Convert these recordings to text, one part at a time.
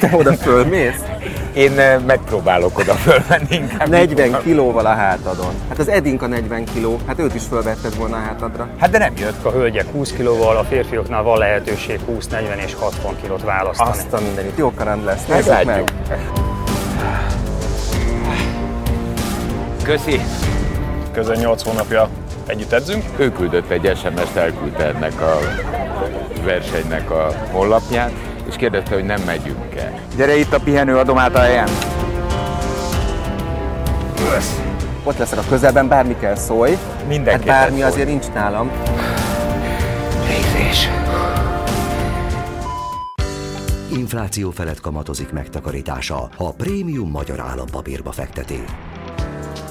Te oda fölmész? Én eh, megpróbálok oda fölmenni inkább. 40 kilóval a hátadon. Hát az Edinka 40 kiló, hát őt is fölvetted volna a hátadra. Hát de nem jött. A hölgyek 20 kilóval, a férfiaknál van lehetőség 20, 40 és 60 kilót választani. Azt a mindenit. Jó karand lesz. Nézzük meg. Köszi. Közel 8 hónapja együtt edzünk. Ő küldött egy SMS-t, elküldte ennek a versenynek a honlapját, és kérdezte, hogy nem megyünk-e. Gyere itt a pihenő adomát a helyen. Ott leszek a közelben, bármi kell szólj. Hát Mindenképpen bármi szólj. azért nincs nálam. Végzés. Infláció felett kamatozik megtakarítása, ha a prémium magyar állampapírba fekteti.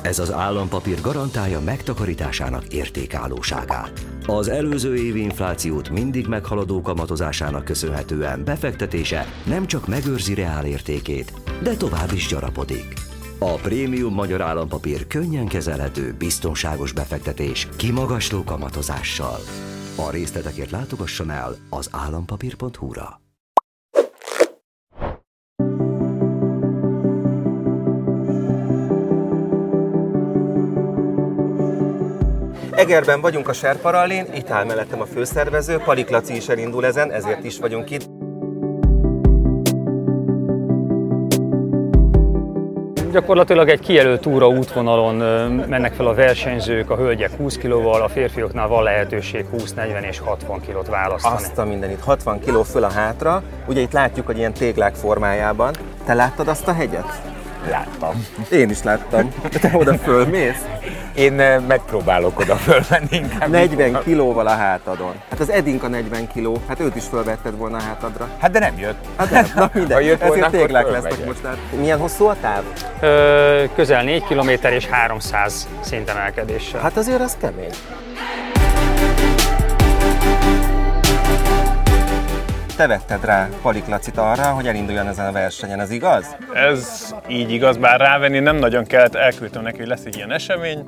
Ez az állampapír garantálja megtakarításának értékállóságát. Az előző évi inflációt mindig meghaladó kamatozásának köszönhetően befektetése nem csak megőrzi reál értékét, de tovább is gyarapodik. A prémium magyar állampapír könnyen kezelhető, biztonságos befektetés kimagasló kamatozással. A részletekért látogasson el az állampapír.hu-ra. Egerben vagyunk a Serparallén, itt áll mellettem a főszervező, Palik Laci is elindul ezen, ezért is vagyunk itt. Gyakorlatilag egy kijelölt túra útvonalon mennek fel a versenyzők, a hölgyek 20 kilóval, a férfiaknál van lehetőség 20, 40 és 60 kilót választani. Azt a mindenit, 60 kiló föl a hátra, ugye itt látjuk, hogy ilyen téglák formájában. Te láttad azt a hegyet? Láttam. Én is láttam. Te oda fölmész? Én eh, megpróbálok oda fölmenni inkább. 40 kilóval a hátadon. Hát az Edinka 40 kiló, hát őt is fölvetted volna a hátadra. Hát de nem jött. Hát nem, na Ha mindegy, jött volna, ezért téglák lesznek most. Tehát milyen hosszú a táv? Ö, közel 4 km és 300 szintemelkedéssel. Hát azért az kemény. Te vetted rá Palik Lacit arra, hogy elinduljon ezen a versenyen, ez igaz? Ez így igaz, bár rávenni nem nagyon kellett, elküldtem neki, hogy lesz egy ilyen esemény,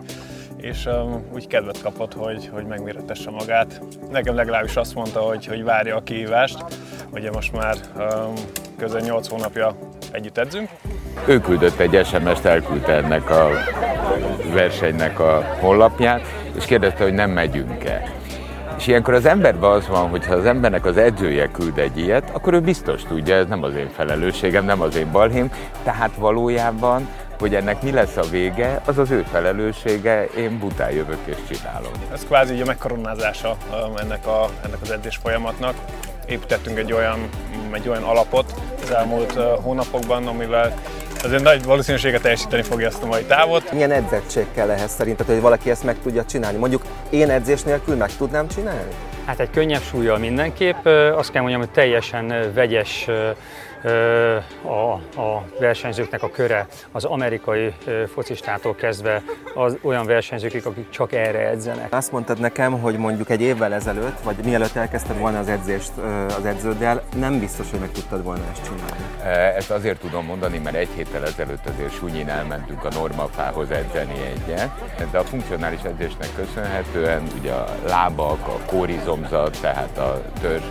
és um, úgy kedvet kapott, hogy, hogy megméretesse magát. Nekem legalábbis azt mondta, hogy, hogy várja a kihívást. Ugye most már um, közel 8 hónapja együtt edzünk. Ő küldött egy SMS-t, elküldte ennek a versenynek a honlapját, és kérdezte, hogy nem megyünk-e. És ilyenkor az emberben az van, hogy ha az embernek az edzője küld egy ilyet, akkor ő biztos tudja, ez nem az én felelősségem, nem az én balhém, tehát valójában, hogy ennek mi lesz a vége, az az ő felelőssége, én bután jövök és csinálom. Ez kvázi a megkoronázása um, ennek, a, ennek az edzés folyamatnak. Építettünk egy olyan, egy olyan alapot az elmúlt uh, hónapokban, amivel azért nagy valószínűséggel teljesíteni fogja ezt a mai távot. Milyen edzettség kell ehhez szerinted, hogy valaki ezt meg tudja csinálni? Mondjuk én edzés nélkül meg tudnám csinálni? Hát egy könnyebb súlyjal mindenképp. Azt kell mondjam, hogy teljesen vegyes a, a versenyzőknek a köre, az amerikai focistától kezdve az olyan versenyzőkig, akik csak erre edzenek. Azt mondtad nekem, hogy mondjuk egy évvel ezelőtt, vagy mielőtt elkezdted volna az edzést az edződdel, nem biztos, hogy meg tudtad volna ezt csinálni. Ezt azért tudom mondani, mert egy héttel ezelőtt azért Sunyin elmentünk a normafához edzeni egyet, de a funkcionális edzésnek köszönhetően ugye a lábak, a kórizomzat, tehát a törzs,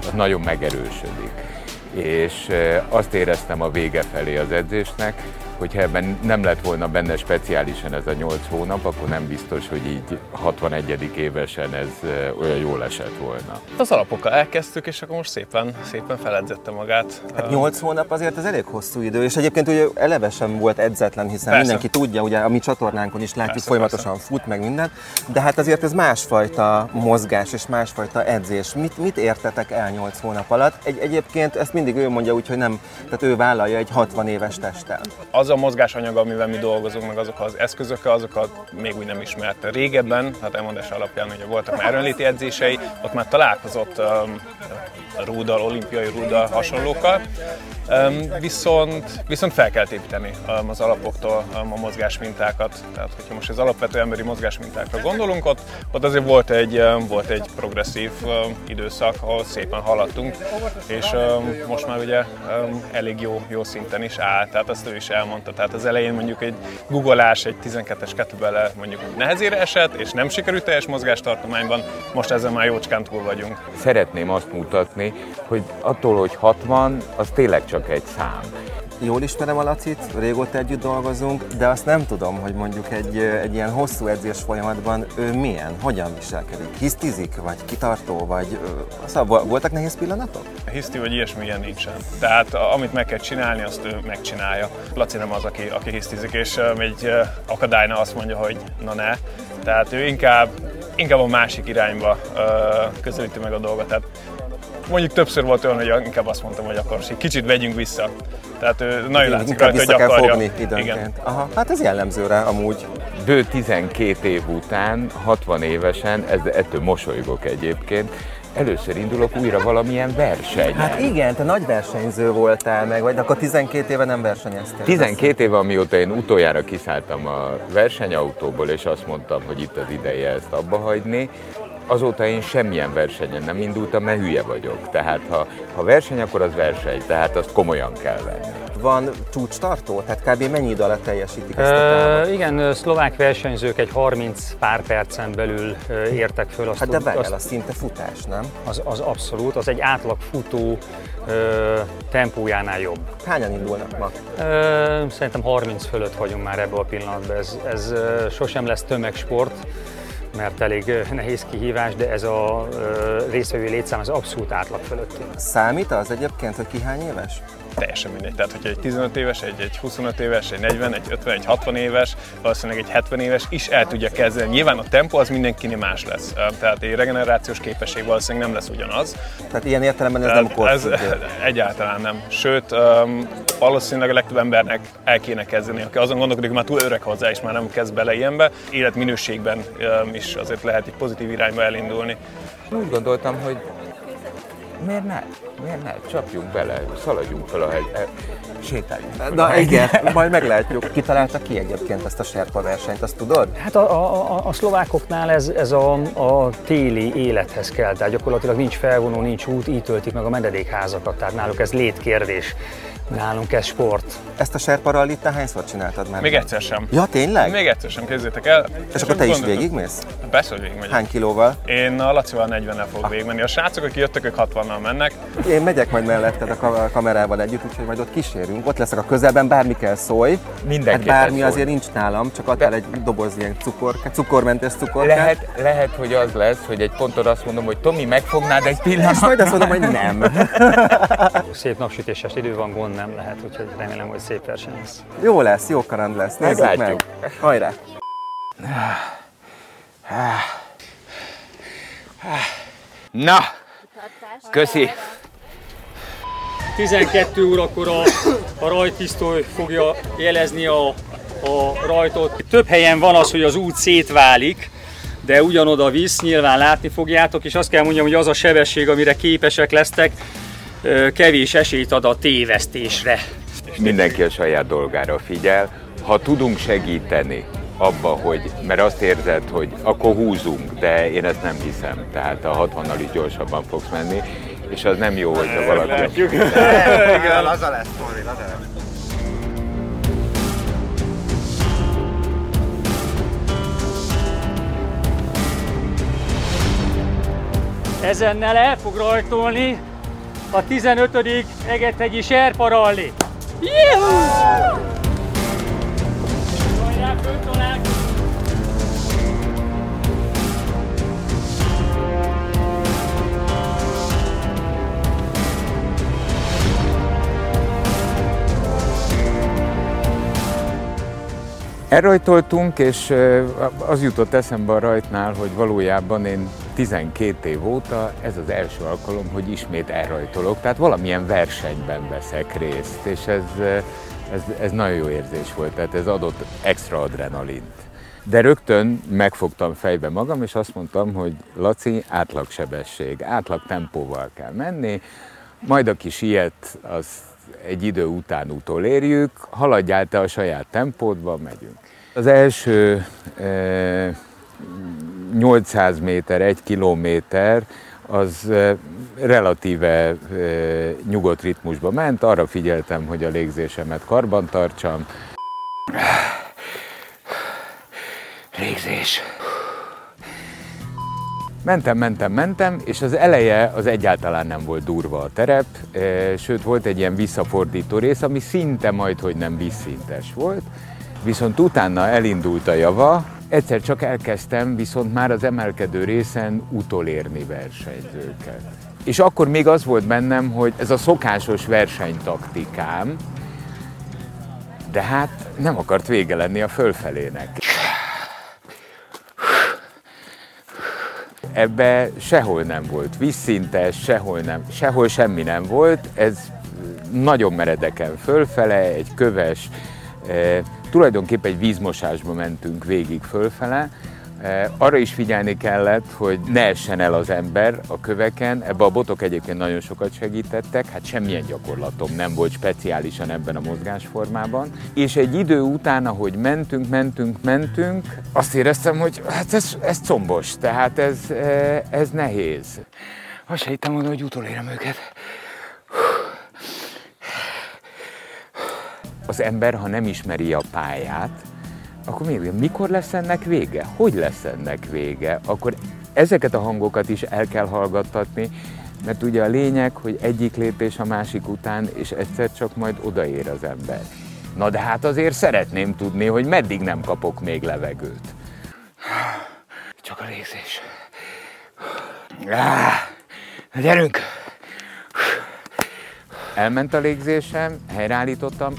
az nagyon megerősödik. És azt éreztem a vége felé az edzésnek, hogyha ebben nem lett volna benne speciálisan ez a 8 hónap, akkor nem biztos, hogy így 61. évesen ez olyan jól esett volna. Az alapokkal elkezdtük, és akkor most szépen, szépen feledzette magát. Hát 8 hónap azért az elég hosszú idő, és egyébként ugye eleve sem volt edzetlen, hiszen Persze. mindenki tudja, ugye a mi csatornánkon is látjuk, Persze, folyamatosan fut meg minden, de hát azért ez másfajta mozgás és másfajta edzés. Mit, mit értetek el 8 hónap alatt? Egy, egyébként ezt mindig ő mondja úgy, hogy nem, tehát ő vállalja egy 60 éves testtel. az a mozgásanyag, amivel mi dolgozunk, meg azok az eszközök, azokat még úgy nem ismerte. Régebben, hát elmondás alapján ugye voltak már erőnléti edzései, ott már találkozott um, rúdal, olimpiai rúdal hasonlókkal, um, viszont, viszont fel kell építeni um, az alapoktól um, a mozgásmintákat. Tehát, hogyha most az alapvető emberi mozgásmintákra gondolunk, ott, ott azért volt egy, um, volt egy progresszív um, időszak, ahol szépen haladtunk, és um, most már ugye um, elég jó, jó szinten is áll, tehát azt ő is elmondta. Tehát az elején mondjuk egy googolás, egy 12-es kettlebell mondjuk nehezére esett, és nem sikerült teljes mozgástartományban, most ezen már jócskán túl vagyunk. Szeretném azt mutatni, hogy attól, hogy 60, az tényleg csak egy szám. Jól ismerem a Lacit, régóta együtt dolgozunk, de azt nem tudom, hogy mondjuk egy, egy ilyen hosszú edzés folyamatban ő milyen, hogyan viselkedik. Hisztizik, vagy kitartó, vagy... Szóval voltak nehéz pillanatok? Hiszti vagy ilyesmi ilyen nincsen. Tehát amit meg kell csinálni, azt ő megcsinálja. Laci nem az, aki, aki hisztizik, és egy akadálynál azt mondja, hogy na ne. Tehát ő inkább, inkább a másik irányba közelíti meg a dolgot. Tehát mondjuk többször volt olyan, hogy inkább azt mondtam, hogy akkor egy kicsit vegyünk vissza. Tehát ő nagyon látszik Inkább rajta, vissza hogy kell akarja. fogni időnként. Aha, hát ez jellemző rá amúgy. Bő 12 év után, 60 évesen, ez, ettől mosolygok egyébként, először indulok újra valamilyen versenyen. Hát igen, te nagy versenyző voltál meg, vagy akkor 12 éve nem versenyeztél. 12 éve, amióta én utoljára kiszálltam a versenyautóból, és azt mondtam, hogy itt az ideje ezt abba hagyni, azóta én semmilyen versenyen nem indultam, mert hülye vagyok. Tehát ha, ha verseny, akkor az verseny, tehát azt komolyan kell venni. Van csúcstartó? Tehát kb. mennyi idő alatt teljesítik ezt a távot? igen, szlovák versenyzők egy 30 pár percen belül értek föl. Azt Hát de várjál, az szinte futás, nem? az, az abszolút, az egy átlag futó ö, tempójánál jobb. Hányan indulnak ma? Ö, szerintem 30 fölött vagyunk már ebben a pillanatban. Ez, ez ö, sosem lesz tömegsport, mert elég nehéz kihívás, de ez a részvevő létszám az abszolút átlag fölötti. Számít az egyébként, hogy ki hány éves? Teljesen mindegy. Tehát, hogyha egy 15 éves, egy, egy 25 éves, egy 40, egy 50, egy 60 éves, valószínűleg egy 70 éves is el tudja kezdeni. Nyilván a tempó az mindenkinél más lesz. Tehát egy regenerációs képesség valószínűleg nem lesz ugyanaz. Tehát ilyen értelemben ez Tehát nem ez korfüggő. egyáltalán nem. Sőt, um, valószínűleg a legtöbb embernek el kéne kezdeni, aki azon gondolkodik, hogy már túl öreg hozzá, és már nem kezd bele ilyenbe. Életminőségben um, is azért lehet egy pozitív irányba elindulni. Úgy gondoltam, hogy miért ne? Miért ne? Csapjunk bele, szaladjunk fel a hegy, e, sétáljunk. Na igen, majd meglátjuk. Ki találta ki egyébként ezt a serpa versenyt, azt tudod? Hát a, a, a, a szlovákoknál ez, ez a, a téli élethez kell, tehát gyakorlatilag nincs felvonó, nincs út, így töltik meg a menedékházakat, tehát náluk ez létkérdés, nálunk ez sport. Ezt a serpa rallit te hányszor csináltad már? Még egyszer sem. Ja, tényleg? Még egyszer sem, kezdjétek el. És akkor te is végigmész? Persze, hogy végigmegyek. Hány kilóval? Én a Lacival 40-nel fogok végigmenni. A srácok, akik jöttek, ők 60-nal mennek. Én megyek majd melletted a ka- kamerával együtt, úgyhogy majd ott kísérünk. Ott leszek a közelben, bármi kell szólj. Mindenképpen Hát bármi szólj. azért nincs nálam, csak adtál egy doboz ilyen cukorkát, cukormentes cukorkát. Lehet, lehet, hogy az lesz, hogy egy ponton azt mondom, hogy Tomi, megfognád egy És pillanatra. majd azt mondom, hogy nem. Szép napsütéses idő van, gond nem lehet, úgyhogy remélem, hogy szép verseny lesz. Jó lesz, jó karand lesz. Nézzük meg. Meglátjuk. Hajrá! Na, köszi. 12 órakor a, a rajtpisztoly fogja jelezni a, a rajtot. Több helyen van az, hogy az út szétválik, de ugyanoda visz, nyilván látni fogjátok, és azt kell mondjam, hogy az a sebesség, amire képesek lesztek, kevés esélyt ad a tévesztésre. Mindenki a saját dolgára figyel. Ha tudunk segíteni abba, hogy, mert azt érzed, hogy akkor húzunk, de én ezt nem hiszem, tehát a 60-nal is gyorsabban fogsz menni, és az nem jó, hogyha valaki... Igen, laza lesz, laza lesz. Ezennel el fog rajtolni a 15. Egethegyi Serpa Rally. Juhu! Hajrá, föltolák! Elrajtoltunk, és az jutott eszembe a rajtnál, hogy valójában én 12 év óta ez az első alkalom, hogy ismét elrajtolok, tehát valamilyen versenyben veszek részt, és ez, ez, ez nagyon jó érzés volt, tehát ez adott extra adrenalint. De rögtön megfogtam fejbe magam, és azt mondtam, hogy Laci, átlagsebesség, átlag tempóval kell menni, majd aki siet, az egy idő után utolérjük, haladjál te a saját tempódba, megyünk. Az első eh, 800 méter, 1 kilométer, az relatíve nyugodt ritmusba ment, arra figyeltem, hogy a légzésemet karban tartsam. Légzés. Mentem, mentem, mentem, és az eleje az egyáltalán nem volt durva a terep, sőt volt egy ilyen visszafordító rész, ami szinte majd, hogy nem vízszintes volt, viszont utána elindult a java, egyszer csak elkezdtem viszont már az emelkedő részen utolérni versenyzőket. És akkor még az volt bennem, hogy ez a szokásos versenytaktikám, de hát nem akart vége lenni a fölfelének. Ebbe sehol nem volt vízszintes, sehol, nem, sehol semmi nem volt, ez nagyon meredeken fölfele, egy köves, tulajdonképpen egy vízmosásba mentünk végig fölfele, Eh, arra is figyelni kellett, hogy ne essen el az ember a köveken, ebbe a botok egyébként nagyon sokat segítettek, hát semmilyen gyakorlatom nem volt speciálisan ebben a mozgásformában. És egy idő után, ahogy mentünk, mentünk, mentünk, azt éreztem, hogy hát ez, ez combos, tehát ez, eh, ez nehéz. Azt se hittem hogy utolérem őket. Az ember, ha nem ismeri a pályát, akkor még mikor lesz ennek vége? Hogy lesz ennek vége? Akkor ezeket a hangokat is el kell hallgattatni, mert ugye a lényeg, hogy egyik lépés a másik után, és egyszer csak majd odaér az ember. Na de hát azért szeretném tudni, hogy meddig nem kapok még levegőt. Csak a légzés. Gyerünk! Elment a légzésem, helyreállítottam,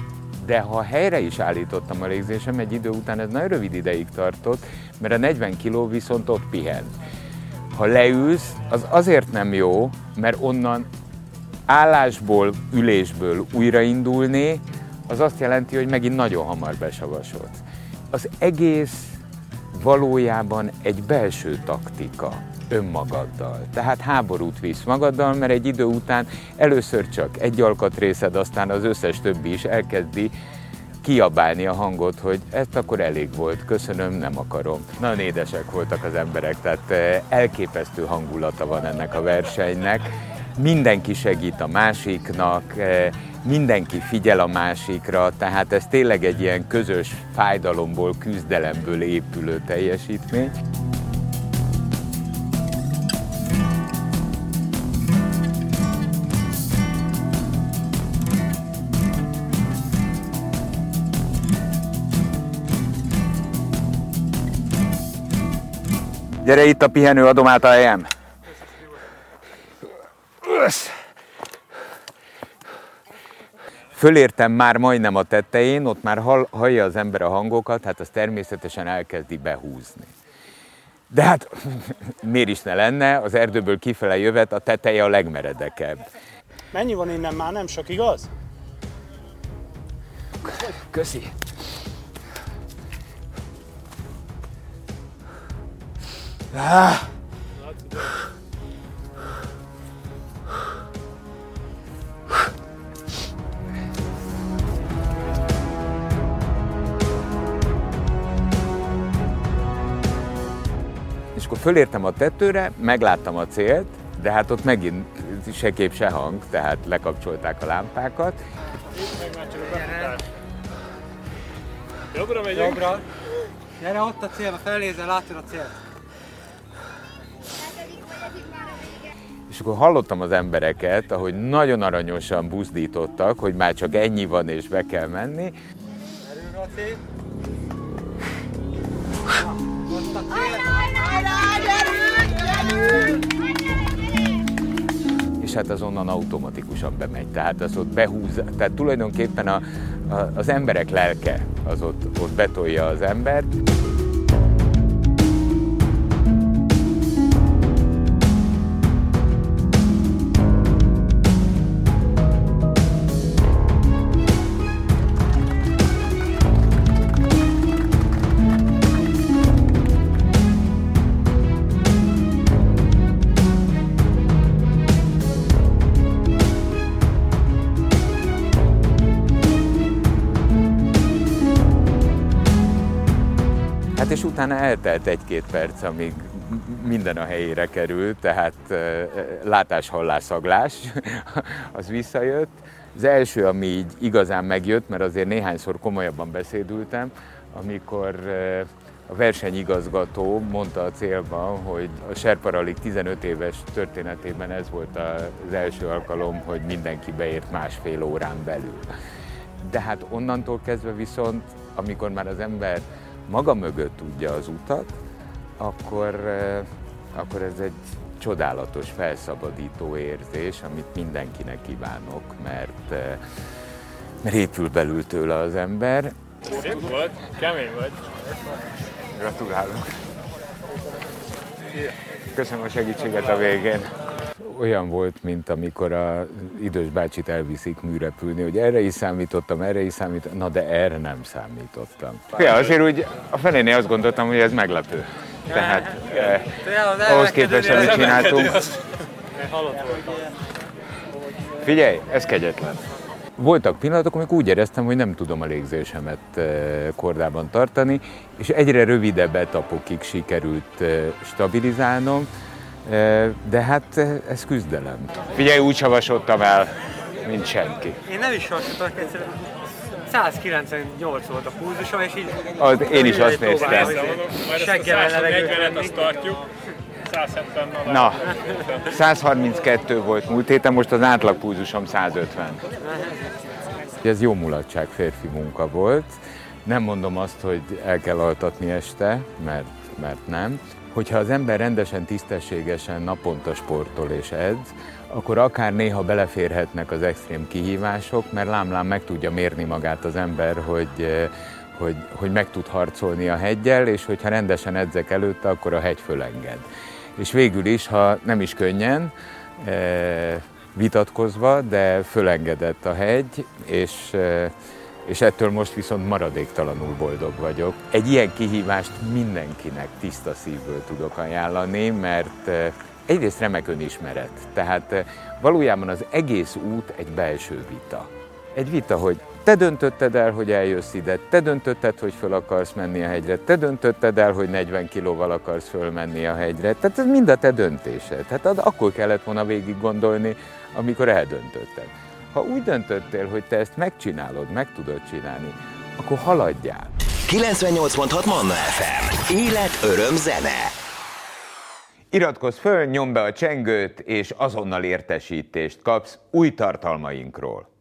de ha helyre is állítottam a légzésem, egy idő után ez nagyon rövid ideig tartott, mert a 40 kg viszont ott pihen. Ha leülsz, az azért nem jó, mert onnan állásból, ülésből újraindulni, az azt jelenti, hogy megint nagyon hamar besavasodsz. Az egész valójában egy belső taktika önmagaddal. Tehát háborút visz magaddal, mert egy idő után először csak egy alkatrészed, aztán az összes többi is elkezdi kiabálni a hangot, hogy ezt akkor elég volt, köszönöm, nem akarom. Nagyon édesek voltak az emberek, tehát eh, elképesztő hangulata van ennek a versenynek. Mindenki segít a másiknak, eh, mindenki figyel a másikra, tehát ez tényleg egy ilyen közös fájdalomból, küzdelemből épülő teljesítmény. Gyere itt a pihenő, adom át a helyem. Fölértem már majdnem a tetején, ott már hall, hallja az ember a hangokat, hát az természetesen elkezdi behúzni. De hát miért is ne lenne, az erdőből kifele jövet, a teteje a legmeredekebb. Mennyi van innen már? Nem sok, igaz? Köszi. Ah. És akkor fölértem a tetőre, megláttam a célt, de hát ott megint se kép, se hang, tehát lekapcsolták a lámpákat. Jobbra megyünk. Jobbra. Gyere ott a cél, felnézel, látod a célt. Akkor hallottam az embereket, ahogy nagyon aranyosan buzdítottak, hogy már csak ennyi van és be kell menni. És hát az onnan automatikusan bemegy. Tehát az ott behúz, tehát tulajdonképpen a, a, az emberek lelke az ott, ott betolja az embert. Utána eltelt egy-két perc, amíg minden a helyére került, tehát látás, hallás, szaglás, az visszajött. Az első, ami így igazán megjött, mert azért néhányszor komolyabban beszédültem, amikor a versenyigazgató mondta a célban, hogy a Serparalik 15 éves történetében ez volt az első alkalom, hogy mindenki beért másfél órán belül. De hát onnantól kezdve viszont, amikor már az ember maga mögött tudja az utat, akkor, akkor ez egy csodálatos, felszabadító érzés, amit mindenkinek kívánok, mert, mert épül belül tőle az ember. Szép volt, kemény vagy. Gratulálok! Köszönöm a segítséget a végén. Olyan volt, mint amikor az idős bácsit elviszik műrepülni, hogy erre is számítottam, erre is számítottam, na de erre nem számítottam. Ja, azért úgy a felénél azt gondoltam, hogy ez meglepő. Tehát eh, ahhoz képest, amit csináltunk. Figyelj, ez kegyetlen. Voltak pillanatok, amikor úgy éreztem, hogy nem tudom a légzésemet eh, kordában tartani, és egyre rövidebb etapokig sikerült eh, stabilizálnom, de hát ez küzdelem. Figyelj, úgy savasodtam el, mint senki. Én nem is hasonlítok, egyszerűen 198 volt a pulzusom, és így... Az, én is azt néztem. Seggel 140-et levegőt azt tartjuk. 170 alá. Na, 132 volt múlt héten, most az átlagpulzusom 150. Ez jó mulatság férfi munka volt. Nem mondom azt, hogy el kell altatni este, mert, mert nem. Hogyha az ember rendesen, tisztességesen naponta sportol és edz, akkor akár néha beleférhetnek az extrém kihívások, mert lámlám meg tudja mérni magát az ember, hogy, eh, hogy, hogy meg tud harcolni a hegyel, és hogyha rendesen edzek előtte, akkor a hegy fölenged. És végül is, ha nem is könnyen, eh, vitatkozva, de fölengedett a hegy, és, eh, és ettől most viszont maradéktalanul boldog vagyok. Egy ilyen kihívást mindenkinek tiszta szívből tudok ajánlani, mert eh, egyrészt remek önismeret, tehát eh, valójában az egész út egy belső vita. Egy vita, hogy te döntötted el, hogy eljössz ide, te döntötted, hogy föl akarsz menni a hegyre, te döntötted el, hogy 40 kilóval akarsz fölmenni a hegyre. Tehát ez mind a te döntésed. Tehát akkor kellett volna végig gondolni, amikor eldöntötted. Ha úgy döntöttél, hogy te ezt megcsinálod, meg tudod csinálni, akkor haladjál. 98.6 Manna FM. Élet, öröm, zene. Iratkozz föl, nyomd be a csengőt, és azonnal értesítést kapsz új tartalmainkról.